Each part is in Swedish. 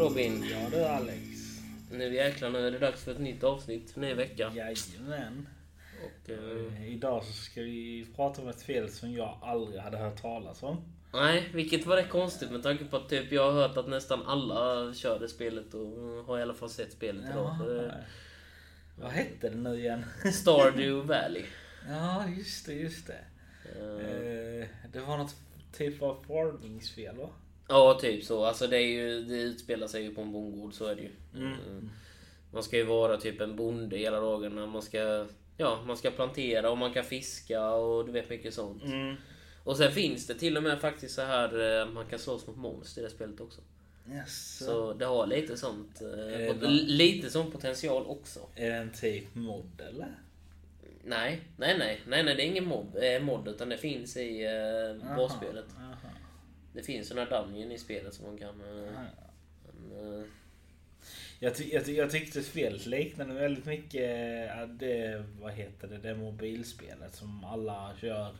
Robin. Ja du Alex. Nu jäklar, nu är det dags för ett nytt avsnitt. Ny vecka. Jajamän. Och, eh, Eh, Idag så ska vi prata om ett spel som jag aldrig hade hört talas om. nej, vilket var rätt konstigt med tanke på att typ, jag har hört att nästan alla kör det spelet och har i alla fall sett spelet idag. Så det, eh, Vad hette det nu igen? Stardew Valley. ja just det, just det. Eh, Eh, Det var något typ av farmingspel va? Ja, typ så. Alltså det, är ju, det utspelar sig ju på en bondgård, så är det ju. Mm. Eh, Man ska ju vara typ en bonde hela dagarna. Man ska, ja, man ska plantera och man kan fiska och du vet mycket sånt. Mm. Och sen finns det till och med faktiskt så här eh, man kan slåss mot monster i det spelet också. Yes. Så det har lite sånt, eh, pot- lite sån potential också. Är det en typ mod eller? Nej, nej, nej, nej, nej det är ingen mob, eh, mod utan det finns i eh, Aha, basspelet. aha. Det finns en här dungeon i spelet som man kan... Eh, Aha. en, eh, Jag, ty jag, ty jag tyckte spelet liknade väldigt mycket ja, det, vad heter det, det mobilspelet som alla kör.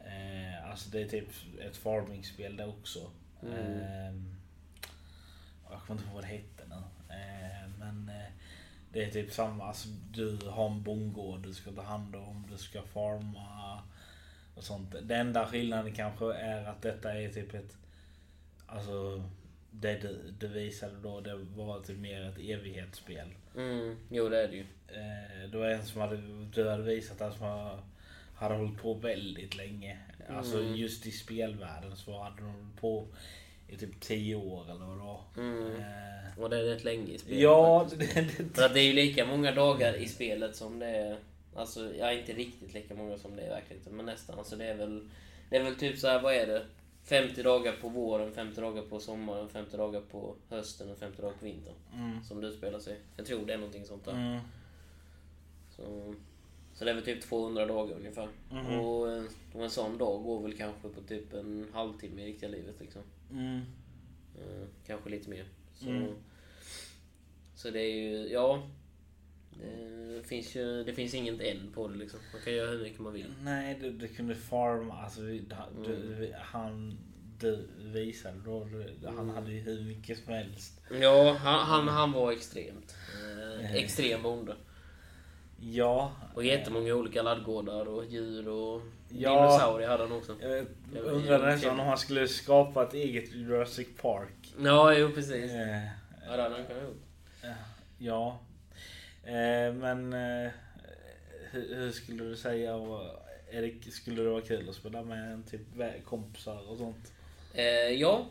Eh, alltså det är typ ett farmingspel det också. Mm. Eh, jag kommer inte ihåg vad det hette nu. Eh, men det är typ samma, alltså, du har en bondgård du ska ta hand om, du ska farma och sånt. Den enda skillnaden kanske är att detta är typ ett, alltså det du, du visade då, det var typ mer ett evighetsspel. mm, jo, det är det ju. Eh, det var en som hade, du hade visat att som hade hållit på väldigt länge. Alltså Mm. just i spelvärlden så hade de hållit på i typ 10 år eller vad det var. Mm. Eh, Och det är rätt länge i spelet ja, faktiskt. det, det, För att det är ju lika många dagar i spelet som det är... Alltså, ja inte riktigt lika många som det är i verkligheten, men nästan. Alltså det är väl... Det är väl typ så här, vad är det? 50 dagar på våren, 50 dagar på sommaren, 50 dagar på hösten och 50 dagar på vintern. mm, Som det utspelar sig. Jag tror det är någonting sånt där. mm, Så, så det är väl typ 200 dagar ungefär. Mhm. Och, eh, och en sån dag går väl kanske på typ en halvtimme i riktiga livet liksom. mm, Eh, kanske lite mer. Så, Mm. så det är ju, ja. Det finns ju det finns inget än på det liksom. Man kan göra hur mycket man vill. Nej, du, du kunde farma. Alltså, du, Mm. han du visade då, du, han hade ju hur mycket som helst. Ja, han, han, han var extremt. Eh, Eh. extrem bonde. Ja. Och jättemånga olika laddgårdar och djur och Ja. dinosaurier hade han också. Jag Det undrade nästan om han skulle skapa ett eget Jurassic Park. Ja, jo precis. Eh, Ja, det hade han kunnat gjort. ja. Eh, men eh, hur, hur skulle du säga? och Är det, skulle det vara kul att spela med en typ kompisar och sånt? Eh, ja,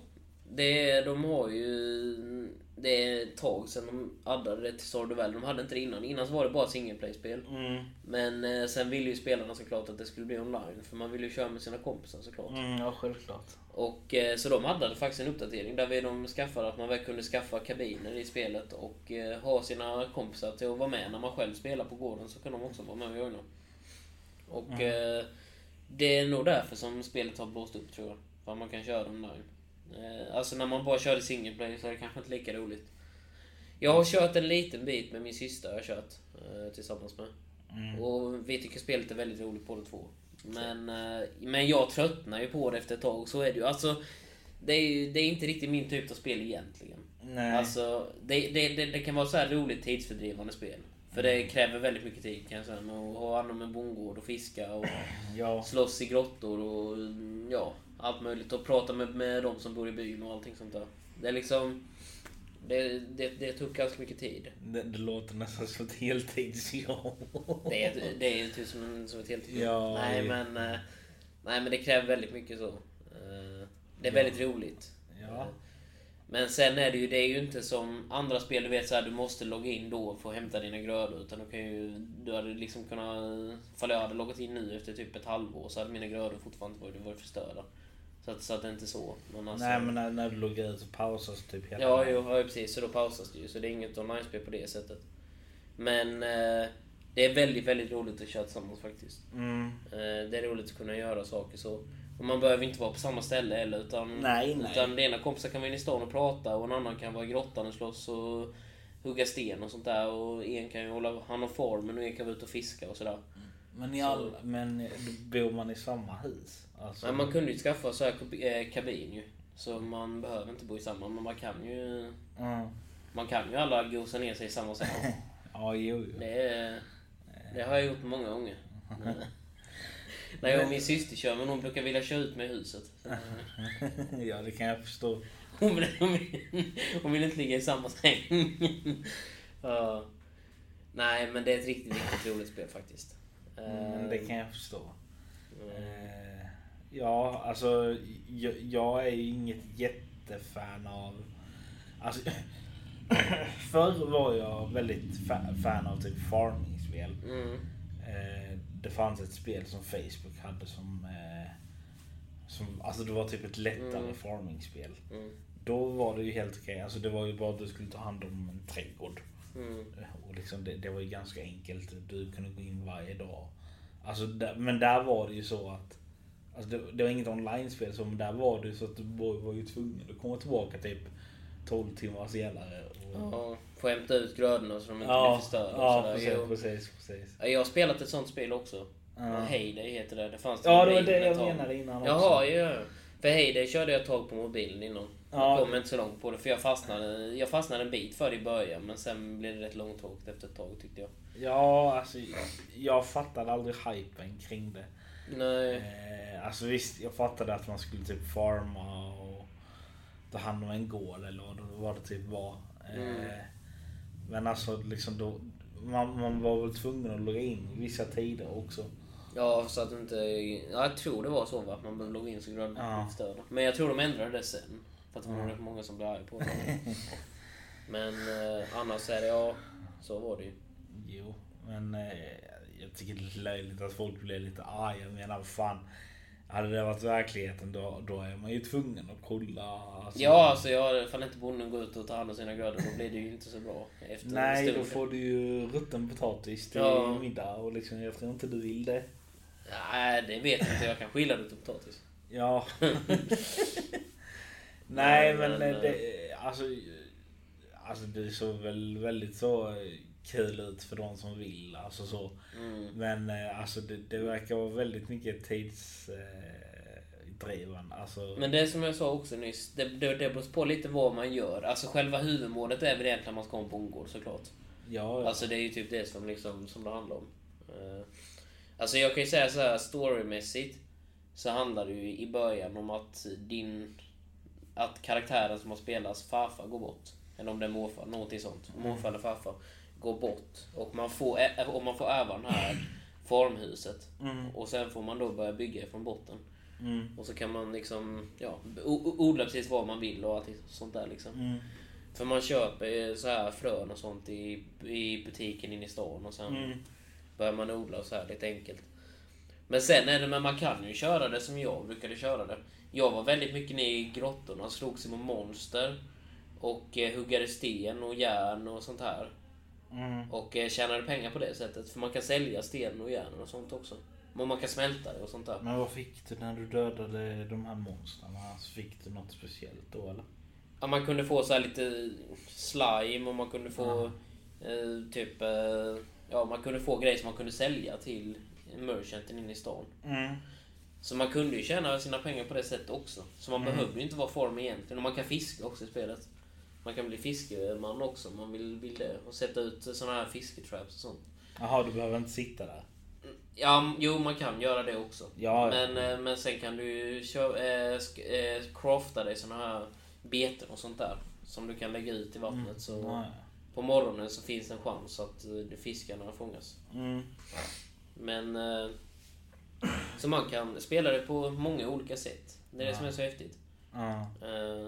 det, de har ju... Det är ett tag sedan de addade det till Stardew Valley. De hade inte det innan. Innan så var det bara ett single play-spel. Mm. Men eh, sen ville ju spelarna såklart att det skulle bli online. För man ville ju köra med sina kompisar såklart. Mm, ja, självklart. Och, eh, så de addade faktiskt en uppdatering där vi de skaffade att man väl kunde skaffa kabiner i spelet och eh, ha sina kompisar till att vara med när man själv spelar på gården så kan de också vara med och joina. Och eh, det är nog därför som spelet har blåst upp tror jag. För att man kan köra online. Eh, alltså när man bara körde single play så är det kanske inte lika roligt. Jag har kört en liten bit med min syster jag har kört eh, tillsammans med. Mm. Och vi tycker spelet är väldigt roligt båda två. Men, eh, men jag tröttnar ju på det efter ett tag, så är det ju. Alltså, det är, ju, det är inte riktigt min typ av spel egentligen. Nej. Alltså, det, det, det, det kan vara så här roligt tidsfördrivande spel. För det kräver väldigt mycket tid kan jag säga. Att ha hand om en bondgård och fiska och ja. slåss i grottor och ja, allt möjligt. Och prata med, med de som bor i byn och allting sånt där. Det är liksom... Det, det, det tog ganska mycket tid. Det, det låter nästan som ett heltidsjobb. Det är, det är typ som, som ett helt Ja, nej, det- men, eh, nej men det kräver väldigt mycket så. Eh, Det är Ja. väldigt roligt. Ja. Eh, Men sen är det ju, det är ju inte som andra spel, du vet så här, du måste logga in då för att hämta dina grödor. Utan du kan ju, du hade liksom kunnat, ifall jag hade loggat in nu efter typ ett halvår så hade mina grödor fortfarande varit, varit förstörda. Så att, så att det är inte så. Men alltså, Nej men när, när du loggar ut så pausas typ hela... Ja, jo, ja, precis. Så då pausas det ju. Så det är inget online-spel på det sättet. Men eh, det är väldigt, väldigt roligt att köra tillsammans faktiskt. Mm. Eh, det är roligt att kunna göra saker så. Och man behöver inte vara på samma ställe heller. Utan, Nej, nej. utan det ena kompisar kan vara inne i stan och prata och en annan kan vara i grottan och slåss och hugga sten och sånt där. Och en kan ju hålla hand om formen och en kan vara ute och fiska och sådär. Men, i all, men bor man i samma hus? Alltså, Men man kunde ju skaffa så här eh, kabin ju. Så man behöver inte bo i samma, men man kan ju... Mm. Man kan ju alla gosa ner sig i samma säng. Ja, jo, jo. Det, det har jag gjort många gånger. När jag och min syster kör, men hon brukar vilja köra ut mig i huset. Ja, det kan jag förstå. Hon vill, hon, vill, hon vill inte ligga i samma säng. Ja. Nej, men det är ett riktigt, riktigt roligt spel faktiskt. Mm, det kan jag förstå. Mm. Eh, ja, alltså jag, jag är ju inget jättefan av... Alltså, förr var jag väldigt fa- fan av typ farmingspel. Mm. Eh, det fanns ett spel som Facebook hade som... Eh, som alltså det var typ ett lättare Mm. farmingspel. Mm. Då var det ju helt okej. Alltså det var ju bara att du skulle ta hand om en trädgård. Mm. Och liksom det, det var ju ganska enkelt. Du kunde gå in varje dag. Alltså, där, men där var det ju så att... Alltså det, det var inget online-spel så, men där var det så att du var, ju tvungen att komma tillbaka typ 12 timmar senare. Och, Ja, få hämta ut grödorna så de inte ja, blir förstörda. ja precis, Jo. precis, precis. Ja, Jag har spelat ett sånt spel också. Ja. Heyday heter det. Det fanns till Ja, det var det jag menade innan Jaha, också. ja. För Heyday körde jag ett tag på mobilen innan. Ja. Jag kom inte så långt på det för jag fastnade, jag fastnade en bit för det i början men sen blev det rätt långtråkigt efter ett tag tyckte jag. Ja, alltså jag fattade aldrig hypen kring det. Nej. Eh, alltså visst, jag fattade att man skulle typ farma och ta hand om en gård eller vad det, typ var. Eh, Mm. Men alltså liksom då, man, man var väl tvungen att logga in vissa tider också. Ja, så att inte... Ja, jag tror det var så va? Att man behövde logga in så grödorna Ja. förstörda. Men jag tror de ändrade det sen. För att det var Ja. rätt många som blev arga på det. Men eh, annars är det ja, så var det ju. Jo, men eh, jag tycker det är löjligt att folk blir lite arga. Jag menar fan. Hade det varit verkligheten då, då är man ju tvungen att kolla. Alltså, Ja, alltså jag, ifall inte bonden går ut och tar hand om sina grödor då blir det ju inte så bra. Efter Nej, då får du ju rutten potatis till Ja. middag och liksom, jag tror inte du vill det. Nej, det vet jag inte. Jag kan skilja det till potatis. Ja. Nej men men, eh, det, alltså, alltså det såg väl väldigt så eh, kul ut för de som vill. Alltså så. Mm. Men eh, alltså det, det verkar vara väldigt mycket tidsdrivande. Alltså, Men det som jag sa också nyss, det, det, det beror på lite vad man gör. Alltså själva huvudmålet är väl egentligen att man ska ha en bondgård såklart. ja, ja. Alltså det är ju typ det som, liksom, som det handlar om. Eh, Alltså jag kan ju säga så här storymässigt så handlar det ju i början om att din... Att karaktären som har spelats farfar går bort. Eller om det är morfar, någonting sånt. Morfar eller farfar går bort. Och man får, och man får ärva det här formhuset. Mm, Och sen får man då börja bygga från botten. mm, Och så kan man liksom, ja, odla precis vad man vill och allting sånt där liksom. mm, För man köper så här frön och sånt i, i butiken inne i stan och sen mm. börjar man odla och så här lite enkelt. Men sen är det, men man kan ju köra det som jag brukade köra det. Jag var väldigt mycket nere i grottorna, slogs med monster. Och eh, huggade sten och järn och sånt här. Mm. Och eh, tjänade pengar på det sättet. För man kan sälja sten och järn och sånt också. Men man kan smälta det och sånt där. Men vad fick du när du dödade de här monstren? Alltså, Fick du något speciellt då eller? Ja, man kunde få så här lite slime och man kunde få eh, typ... Eh, ja, man kunde få grejer som man kunde sälja till merchanten inne i stan. Mm. Så man kunde ju tjäna sina pengar på det sättet också. Så man Mm. behövde ju inte vara form egentligen. Och man kan fiska också i spelet. Man kan bli fiskeman också om man vill, vill det. Och sätta ut såna här fisketraps och sånt. Jaha, du behöver inte sitta där? Ja, jo man kan göra det också. Ja, Men, eh, men sen kan du ju kö- eh, sk- eh, crafta dig såna här beten och sånt där. Som du kan lägga ut i vattnet. Så Ja. på morgonen så finns en chans att fiskarna fångas. Mm. Men... Eh, så man kan spela det på många olika sätt. Det är det som är så häftigt. Eh,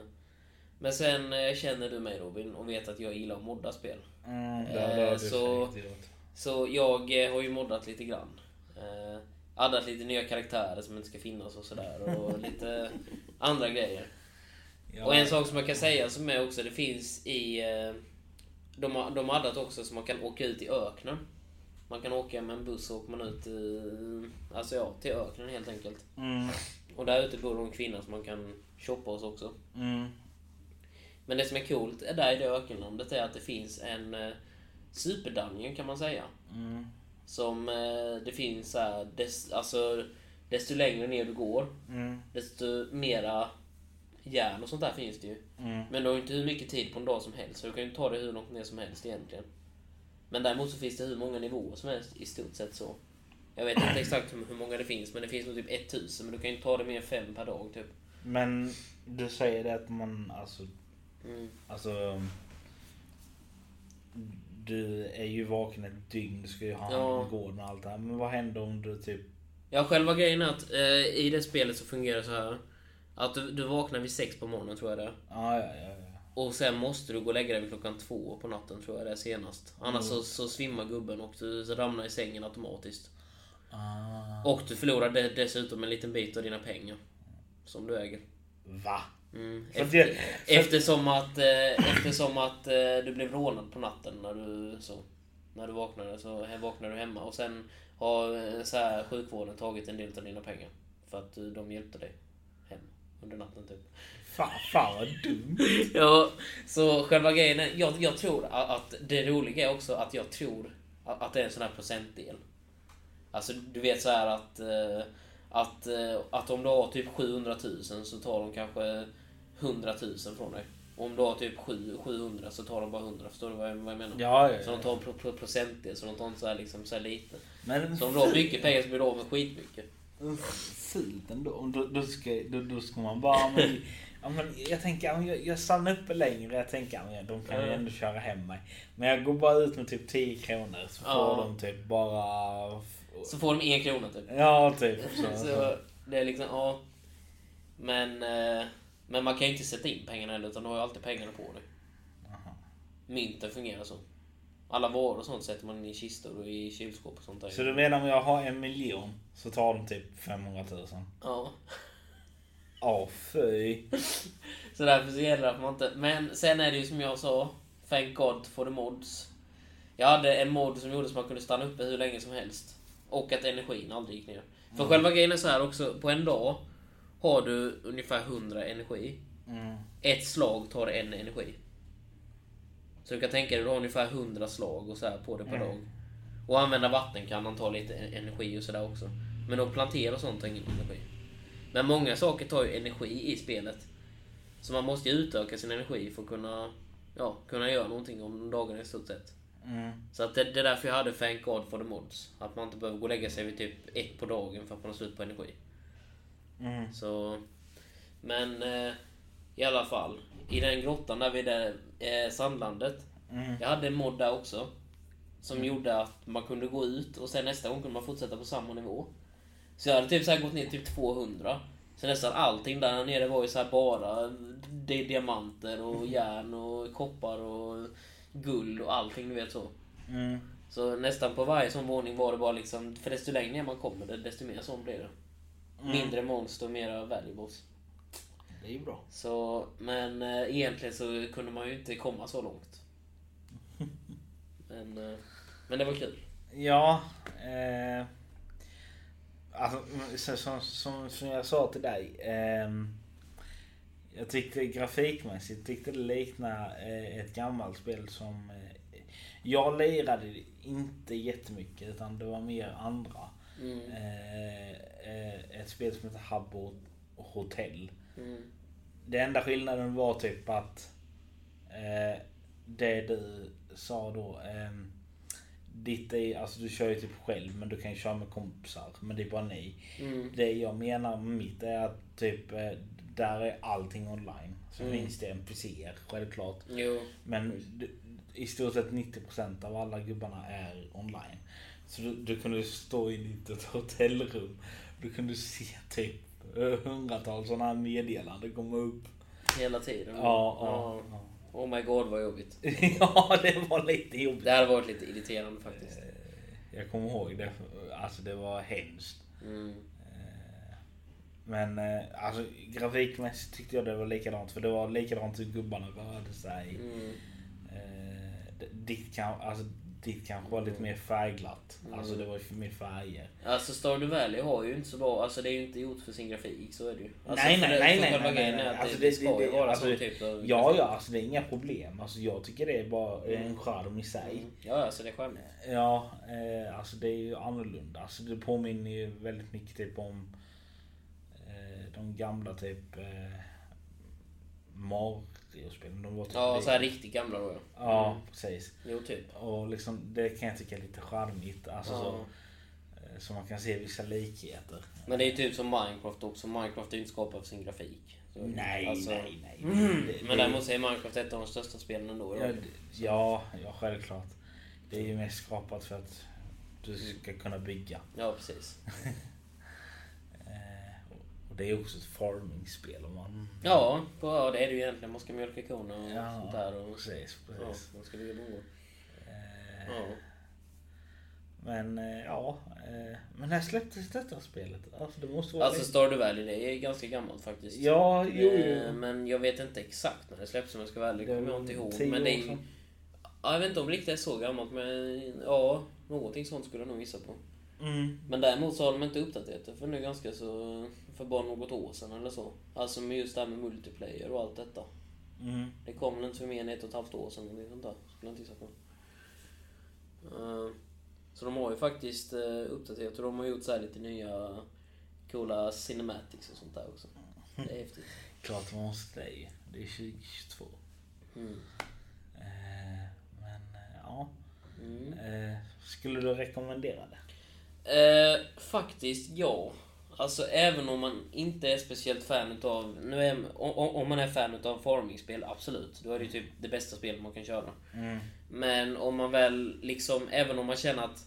Men sen eh, känner du mig Robin och vet att jag gillar att modda spel. Mm, det så-. Så jag har ju moddat lite grann. Eh, Addat lite nya karaktärer som inte ska finnas och sådär. Och lite andra grejer. Ja. Och en sak som jag kan säga som är också, det finns i... De har, de har addat också så man kan åka ut i öknen. Man kan åka med en buss och åker man ut i, alltså ja, till öknen helt enkelt. Mm. Och där ute bor det en kvinna som man kan shoppa hos också. Mm. Men det som är coolt är där i det ökenlandet är att det finns en eh, superdungeon kan man säga. Mm. Som eh, det finns så här, des, alltså desto längre ner du går, Mm. desto mera järn och sånt där finns det ju. Mm. Men du har ju inte hur mycket tid på en dag som helst, så du kan ju ta det hur långt ner som helst egentligen. Men däremot så finns det hur många nivåer som helst i stort sett så. Jag vet inte exakt hur, många det finns, men det finns nog typ 1000, men du kan ju inte ta det mer än fem per dag typ. Men du säger det att man alltså, Mm. alltså du är ju vaken ett dygn, du ska ju ha hand om gården och allt det här. Men vad händer om du typ... Ja, själva grejen är att eh, i det spelet så fungerar det så här. Att du, du vaknar vid sex på morgonen tror jag det är. Ja, ja, ja. ja. Och sen måste du gå och lägga dig vid klockan två på natten tror jag det är senast. Annars så, så svimmar gubben och du ramlar i sängen automatiskt. Ah. Och du förlorar de, dessutom en liten bit av dina pengar. Som du äger. Va? Mm. Efter, det- för- eftersom att, eh, eftersom att eh, du blev rånad på natten när du, så, när du vaknade. Så vaknade du hemma och sen har eh, så här, sjukvården tagit en del av dina pengar. För att eh, de hjälpte dig under natten typ. Fan, fan vad dumt. Ja, så själva grejen är, jag, jag tror att det roliga är också att jag tror att det är en sån här procentdel. Alltså du vet så här att, eh, att, eh, att om du har typ 700 000 så tar de kanske 100 000 från dig. Och om du har typ 7, 700 så tar de bara 100. Förstår du vad jag, vad jag menar? Ja, ja, Så de ja. tar en pro, pro, procentdel, så de tar inte så här, liksom, så här lite. Men Så om du har mycket pengar så blir du av med skitmycket. Fult ändå. Då, då, ska, då, då ska man bara... Men, ja, men jag tänker, jag, jag stannar uppe längre. Jag tänker, ja, de kan ju ändå köra hem mig. Men jag går bara ut med typ 10 kronor så får Ja. de typ bara... Så får de en krona typ. Ja, typ. Så, Så det är liksom, ja. Men, eh, men man kan ju inte sätta in pengarna heller, utan du har ju alltid pengarna på dig. Mynten fungerar så. Alla varor och sånt sätter man in i kistor och i kylskåp och sånt där. så du menar om jag har en miljon så tar de typ 500 000? Ja. Ja, fy. Så därför så gäller det att man inte... Men sen är det ju som jag sa, thank God for the mods. Jag hade en mod som gjorde så man kunde stanna uppe hur länge som helst. Och att energin aldrig gick ner. För själva grejen är så här också, på en dag har du ungefär 100 energi. Mm. Ett slag tar en energi. Så du kan tänka dig du har ungefär 100 slag och så här på det per Mm. dag. Och använda vattenkannan tar lite energi och sådär också. Men att plantera och sånt tar ingen energi. Men många saker tar ju energi i spelet. Så man måste ju utöka sin energi för att kunna, ja, kunna göra någonting om dagen i stort sett. Mm. Så att det, det är därför jag hade Thank God for the mods. Att man inte behöver gå och lägga sig vid typ ett på dagen för att man har slut på energi. Mm. Så... Men eh, i alla fall. I den grottan där vid det eh, sandlandet. Mm. Jag hade en mod där också. Som gjorde att man kunde gå ut och sen nästa gång kunde man fortsätta på samma nivå. Så jag hade typ så här gått ner typ 200. Så nästan allting där nere var ju så här bara di- diamanter och järn och koppar och guld och allting du vet så. Mm. Så nästan på varje sån våning var det bara liksom, för desto längre ner man kommer desto mer sån blir det. Mm. Mindre monster och mera valuables. Det är ju bra. Så, men eh, egentligen så kunde man ju inte komma så långt. Men, eh, men det var kul. Ja. Eh, alltså, så- som, som, som jag sa till dig. ehm, jag tyckte grafikmässigt tyckte det liknade eh, ett gammalt spel som... Eh, jag lirade inte jättemycket utan det var mer andra. Mm, Eh, eh, ett spel som heter Habbo Hotel. Mm, Det enda skillnaden var typ att eh, det du sa då. Eh, ditt är, alltså du kör ju typ själv men du kan ju köra med kompisar. Men det är bara ni. mm, Det jag menar med mitt är att typ eh, där är allting online. Så Mm. finns det NPCer självklart. jo, Men du, i stort sett 90% av alla gubbarna är online. Så du, du kunde stå i ditt hotellrum. Du kunde se typ hundratals sådana här meddelanden komma upp. hela tiden. Ja, ja, ja. Oh my god vad jobbigt. ja, det var lite jobbigt. Det hade varit lite irriterande faktiskt. Eh, Jag kommer ihåg det. Alltså det var hemskt. Mm. Eh, Men eh, alltså grafikmässigt tyckte jag det var likadant. För det var likadant hur gubbarna rörde sig. Mm. Eh, d- Ditt, kan, alltså, ditt kanske var lite mer färgglatt. Mm. Alltså det var ju mer färger. Alltså Stardew Valley har ju inte så bra, alltså det är ju inte gjort för sin grafik, så är det ju. Alltså, Nej, nej, det- nej, nej, nej, nej, nej. att Alltså, det, det ska ju vara alltså, sån typ av Ja, grafik. ja, alltså det är inga problem. Alltså jag tycker det är bara en charm i sig. Mm. Ja, alltså det är charmigt. Ja, eh, alltså det är ju annorlunda. Alltså det påminner ju väldigt mycket typ om eh, de gamla typ eh, Mario-spelen. De var typ Ja, så här riktigt gamla då ja. Ja, precis. Jo, typ. Och liksom, det kan jag tycka är lite charmigt. Alltså Ja. så, eh, så man kan se vissa likheter. Men det är ju typ som Minecraft också. Minecraft är ju inte skapad för sin grafik. Så, Nej, alltså- nej, nej. Mm. Det- Men däremot är Minecraft ett av de största spelen ändå. Ja, ja, ja, självklart. Det är ju mest skapat för att du ska kunna bygga. Ja, precis. Eh, och- det är också ett farming-spel om man... Ja, på, ja, det är det ju egentligen. Man ska mjölka korna och Ja, sånt där. Och, precis, ja, precis. man ska bygga bongor. Eh, Ja. Men eh, ja, eh, men när släpptes detta spelet? Alltså det måste vara... Alltså Stardew Valley, det är ganska gammalt faktiskt. Ja, jo, Eh, jo. Men jag vet inte exakt när det släpps om jag ska vara ärlig. Det kommer jag inte ihåg. Men det är. Ja, jag vet inte om det riktigt är så gammalt men ja, någonting sånt skulle jag nog gissa på. Mm. Men däremot så har de inte uppdaterat det för nu ganska så... För bara något år sedan eller så. Alltså med just det här med multiplayer och allt detta. Mm. Det kom väl inte för mer än ett och ett halvt år sedan eller sånt där. Skulle jag inte på. Eh, Så de har ju faktiskt eh, uppdaterat och de har gjort så lite nya coola cinematics och sånt där också. Det är häftigt. Klart man måste det ju. Det är 2022. Mm. Eh, men ja. Mm. Skulle du rekommendera det? Eh, faktiskt ja. Alltså även om man inte är speciellt fan utav... Nu är, om, om man är fan utav farming-spel, absolut. Då är det ju typ det bästa spelet man kan köra. Mm. Men om man väl liksom, även om man känner att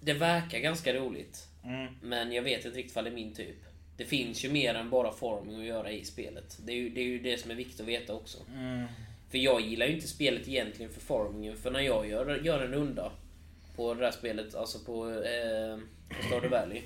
det verkar ganska roligt. Mm. Men jag vet inte riktigt vad det är min typ. Det finns ju mer än bara farming att göra i spelet. Det är ju det, är ju det som är viktigt att veta också. Mm. För jag gillar ju inte spelet egentligen för farmingen. För när jag gör, gör en runda på det där spelet, alltså på, eh, på Stardew Valley.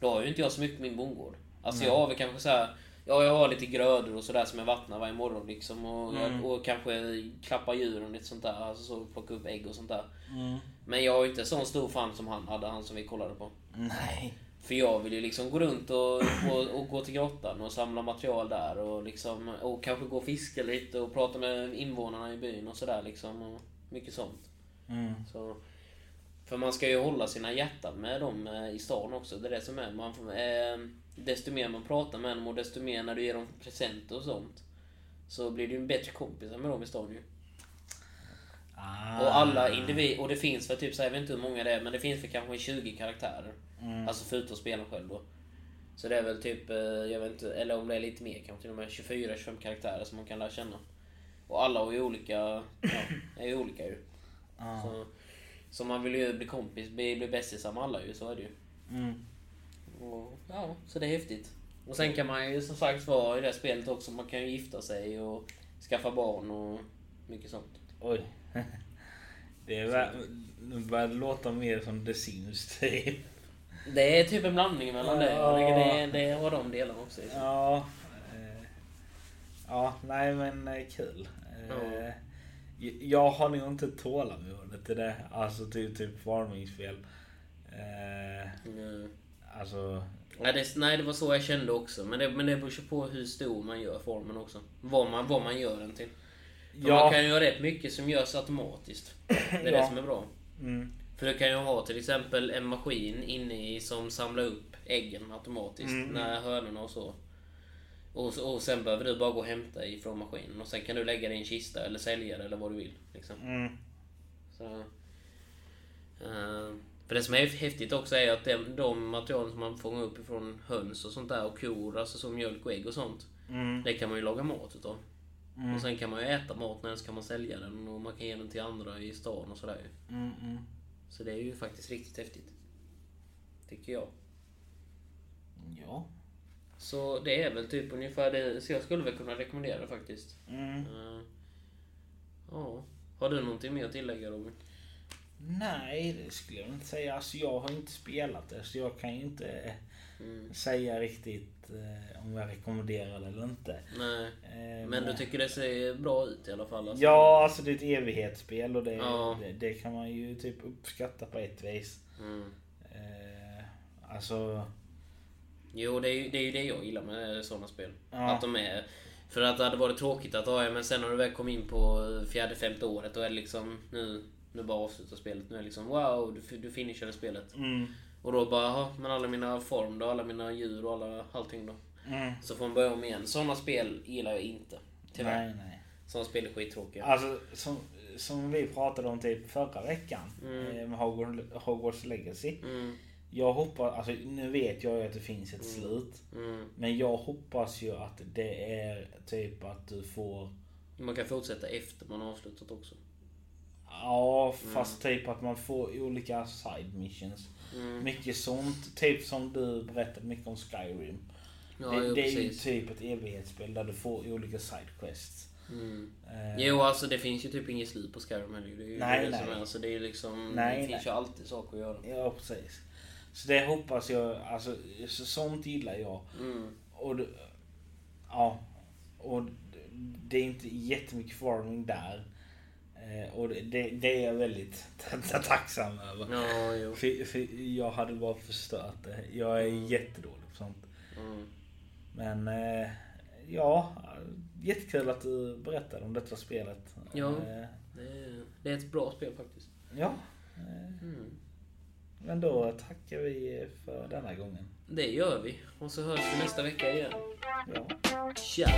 Då har ju inte jag så mycket på min bondgård. Alltså jag har väl kanske så här. Ja, jag har lite grödor och sådär som jag vattnar varje morgon liksom. Och, Mm. och kanske klappar djuren och lite sånt där. Alltså så plocka upp ägg och sånt där. Mm. Men jag har ju inte sån stor fan som han hade, han som vi kollade på. Nej. För jag vill ju liksom gå runt och, och, och gå till grottan och samla material där och liksom och kanske gå och fiska lite och prata med invånarna i byn och sådär liksom. Och mycket sånt. Mm. Så, för man ska ju hålla sina hjärtan med dem eh, i stan också. Det är det som är. Man, eh, desto mer man pratar med dem och desto mer när du ger dem presenter och sånt. Så blir du en bättre kompis med dem i stan ju. Ah. Och alla individer, och det finns väl typ så här, jag vet inte hur många det är, men det finns väl kanske 20 karaktärer. Mm. Alltså förutom spelaren själv då. Så det är väl typ, eh, jag vet inte, eller om det är lite mer kanske till och med 24-25 karaktärer som man kan lära känna. Och alla har ju olika, ja, är ju olika ju. Ah. Så, så man vill ju bli kompis, bli, bli bästisar med alla ju, så är det ju. Mm. Och, ja, så det är häftigt. Och sen kan man ju som sagt vara i det spelet också, man kan ju gifta sig och skaffa barn och mycket sånt. Oj. Det börjar låta mer som The Sims typ. Det är typ en blandning mellan det. Tycker det, det har de delarna också. Ja. eh, Ja, nej men eh, kul. Eh, Ja. Jag har nog inte tålamodet till det. Alltså typ, typ farmingspel. Eh, Mm. Alltså, Nej det, nej, det var så jag kände också. Men det, men det beror på hur stor man gör formen också. Vad man, vad man gör den till. För Ja. Man kan ju göra rätt mycket som görs automatiskt. Det är det Ja. som är bra. mm, För du kan ju ha till exempel en maskin inne i som samlar upp äggen automatiskt. Mm. När hönorna och så. Och, och sen behöver du bara gå och hämta ifrån maskinen. Och sen kan du lägga det i en kista eller sälja det eller vad du vill. Liksom. mm, Så, eh, för det som är häftigt också är att de, de material som man fångar upp ifrån höns och sånt där och kor, alltså som mjölk och ägg och sånt. mm, Det kan man ju laga mat utav. Mm. Och sen kan man ju äta maten eller så kan man sälja den och man kan ge den till andra i stan och sådär mm, mm. Så det är ju faktiskt riktigt häftigt. Tycker jag. Ja. Så det är väl typ ungefär det. Så jag skulle väl kunna rekommendera det faktiskt. Mm. Eh, Ja. Har du någonting mer att tillägga Robin? Nej, det skulle jag inte säga. Alltså jag har inte spelat det så jag kan ju inte Mm. säga riktigt eh, om jag rekommenderar det eller inte. Nej. Eh, Men du tycker det ser bra ut i alla fall? Alltså. Ja, alltså det är ett evighetsspel och det, Ja. det, det kan man ju typ uppskatta på ett vis. Mm. Eh, alltså... Jo, det är, ju, det är ju det jag gillar med sådana spel. Ja. Att de är... För att det hade varit tråkigt att ha men sen när du väl kom in på fjärde, femte året då är det liksom nu, nu bara avslutar spelet. Nu är det liksom wow, du, du finishade spelet. Mm, Och då bara, "Jaha, men alla mina form då, alla mina djur och alla, allting då. mm, Så får man börja om igen. Sådana spel gillar jag inte. Tyvärr. Nej, nej. Sådana spel är skittråkiga. Alltså som, som vi pratade om typ förra veckan Mm. eh, med Hogwarts, Hogwarts Legacy. Mm, Jag hoppas, alltså nu vet jag ju att det finns ett Mm. slut. mm. Men jag hoppas ju att det är typ att du får Man kan fortsätta efter man avslutat också. Ja, fast typ att man får olika side missions. Mm. Mycket sånt. Typ som du berättade mycket om Skyrim. Ja, det jo, det är ju typ ett evighetsspel där du får olika side quests. Mm. Eh, Jo, alltså det finns ju typ inget slut på Skyrim heller. Det är ju Nej, det nej. som är. Alltså, det är liksom... Nej, det finns nej. ju alltid saker att göra. Ja, precis. Så det hoppas jag. Alltså, så, sånt gillar jag. Mm. Och ja. Och det är inte jättemycket farming där. Eh, och det, det, är jag väldigt tacksam över. Ja. För, för jag hade bara förstört det. Jag är jättedålig på sånt. Mm. Men eh, ja, jättekul att du berättade om detta spelet. Ja. Eh, Det, är, det är ett bra spel faktiskt. ja. Mm. Men då tackar vi för denna gången. Det gör vi. Och så hörs vi nästa vecka igen. Ja. Tja!